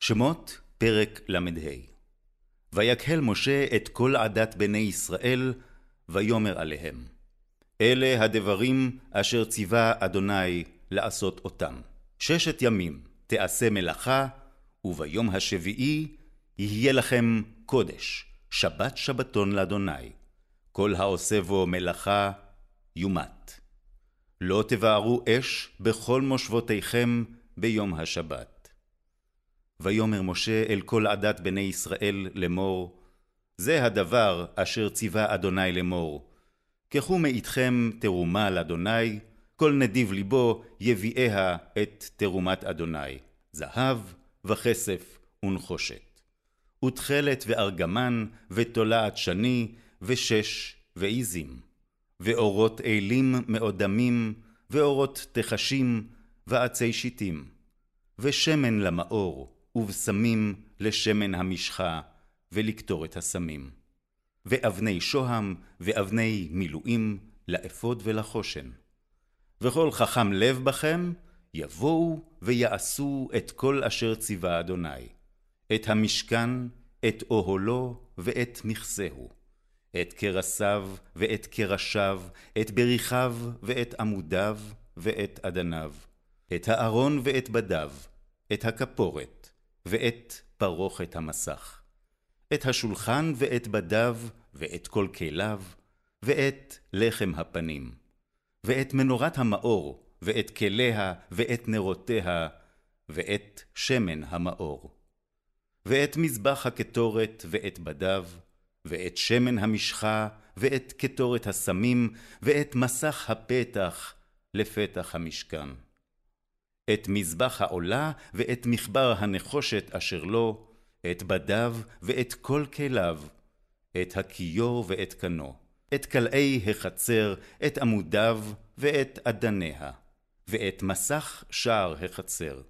שמות פרק ל"ה ויקהל משה את כל עדת בני ישראל, ויאמר עליהם. אלה הדברים אשר ציווה אדוני לעשות אותם. ששת ימים תעשה מלאכה, וביום השביעי יהיה לכם קודש, שבת שבתון לאדוני. כל העושה בו מלאכה יומת. לא תבערו אש בכל מושבותיכם ביום השבת. ויאמר משה אל כל עדת בני ישראל לאמור, זה הדבר אשר ציווה אדוני לאמור, קחו מאיתכם תרומה לאדוני, כל נדיב ליבו יביאיה את תרומת אדוני, זהב וכסף ונחושת. ותכלת וארגמן, ותולעת שני, ושש ועזים, ואורות אלים מאודמים, ואורות תחשים, ועצי שיטים, ושמן למאור, ובשמים לשמן המשחה, ולקטור את הסמים. ואבני שוהם, ואבני מילואים, לאפוד ולחושן. וכל חכם לב בכם, יבואו ויעשו את כל אשר ציווה אדוני. את המשכן, את אוהלו, ואת מכסהו. את קרסיו, ואת קרשיו, את בריחיו, ואת עמודיו, ואת אדניו. את הארון ואת בדיו, את הכפורת, ואת פרוכת המסך, את השולחן ואת בדיו, ואת כל כליו, ואת לחם הפנים, ואת מנורת המאור, ואת כליה, ואת נרותיה, ואת שמן המאור, ואת מזבח הקטורת, ואת בדיו, ואת שמן המשחה, ואת קטורת הסמים, ואת מסך הפתח לפתח המשכן. את מזבח העולה ואת מחבר הנחושת אשר לו, את בדיו ואת כל כליו, את הכיור ואת קנו, את כלאי החצר, את עמודיו ואת אדניה, ואת מסך שער החצר,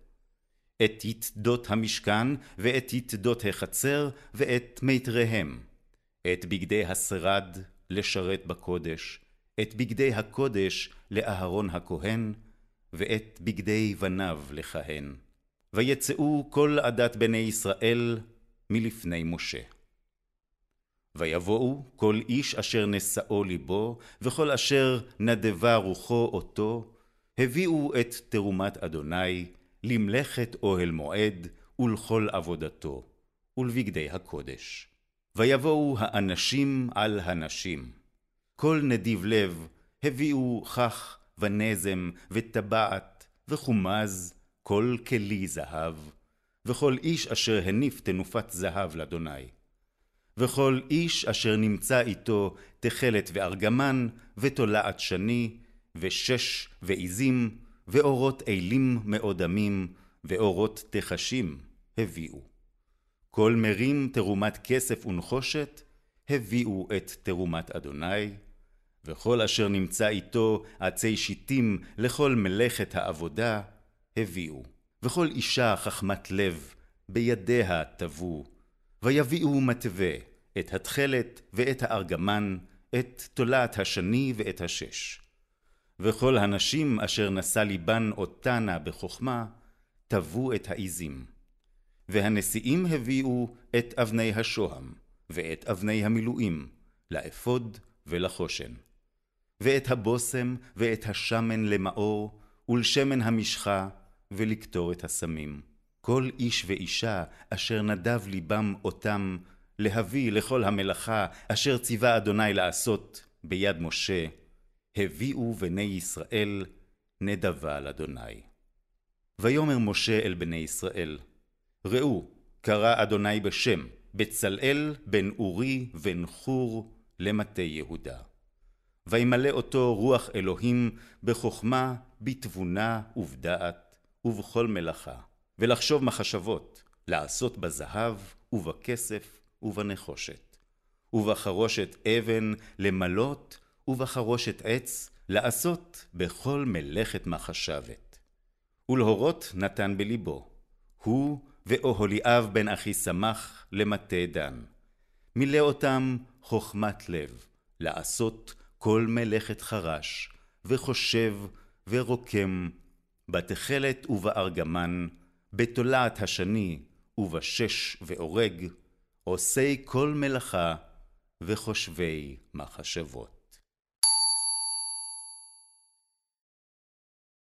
את יתדות המשכן ואת יתדות החצר ואת מיתריהם, את בגדי השרד לשרת בקודש, את בגדי הקודש לאהרון הכהן, ואת בגדי בניו לכהן. ויצאו כל עדת בני ישראל מלפני משה. ויבואו כל איש אשר נשאו ליבו, וכל אשר נדבה רוחו אותו, הביאו את תרומת אדוני למלאכת אוהל מועד ולכל עבודתו, ולבגדי הקודש. ויבואו האנשים על הנשים. כל נדיב לב הביאו כך ונזם, וטבעת, וחומז, כל כלי זהב, וכל איש אשר הניף תנופת זהב לאדוני. וכל איש אשר נמצא איתו תכלת וארגמן, ותולעת שני, ושש ועזים, ואורות אלים מאודמים, ואורות תחשים, הביאו. כל מרים תרומת כסף ונחושת, הביאו את תרומת אדוני, וכל אשר נמצא איתו עצי שיטים לכל מלאכת העבודה, הביאו. וכל אישה חכמת לב, בידיה טבו, ויביאו מתווה, את התכלת ואת הארגמן, את תולעת השני ואת השש. וכל הנשים אשר נשא ליבן אותנה בחכמה, טבו את העזים. והנשיאים הביאו את אבני השוהם, ואת אבני המילואים, לאפוד ולחושן. ואת הבושם ואת השמן למאור, ולשמן המשחה, ולקטור את הסמים. כל איש ואישה אשר נדב ליבם אותם, להביא לכל המלאכה אשר ציווה אדוני לעשות ביד משה, הביאו בני ישראל נדבה לאדוני. ויאמר משה אל בני ישראל, ראו, קרא אדוני בשם, בצלאל בן אורי בן חור למטה יהודה. וימלא אותו רוח אלוהים בחכמה, בתבונה ובדעת, ובכל מלאכה, ולחשוב מחשבות, לעשות בזהב, ובכסף, ובנחושת, ובחרושת אבן למלות, ובחרושת עץ לעשות בכל מלאכת מחשבת. ולהורות נתן בליבו, הוא ואוהליאב בן אחי שמח למטה דן. מילא אותם חכמת לב, לעשות כל מלאכת חרש, וחושב, ורוקם, בתכלת ובארגמן, בתולעת השני, ובשש ואורג, עושי כל מלאכה וחושבי מחשבות.